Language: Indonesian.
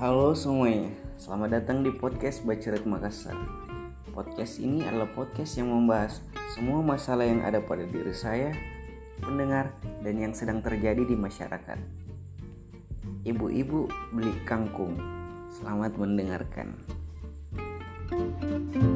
Halo semuanya, selamat datang di podcast Baceret Makassar. Podcast ini adalah podcast yang membahas semua masalah yang ada pada diri saya, pendengar, dan yang sedang terjadi di masyarakat. Ibu-ibu beli kangkung. Selamat mendengarkan. thank you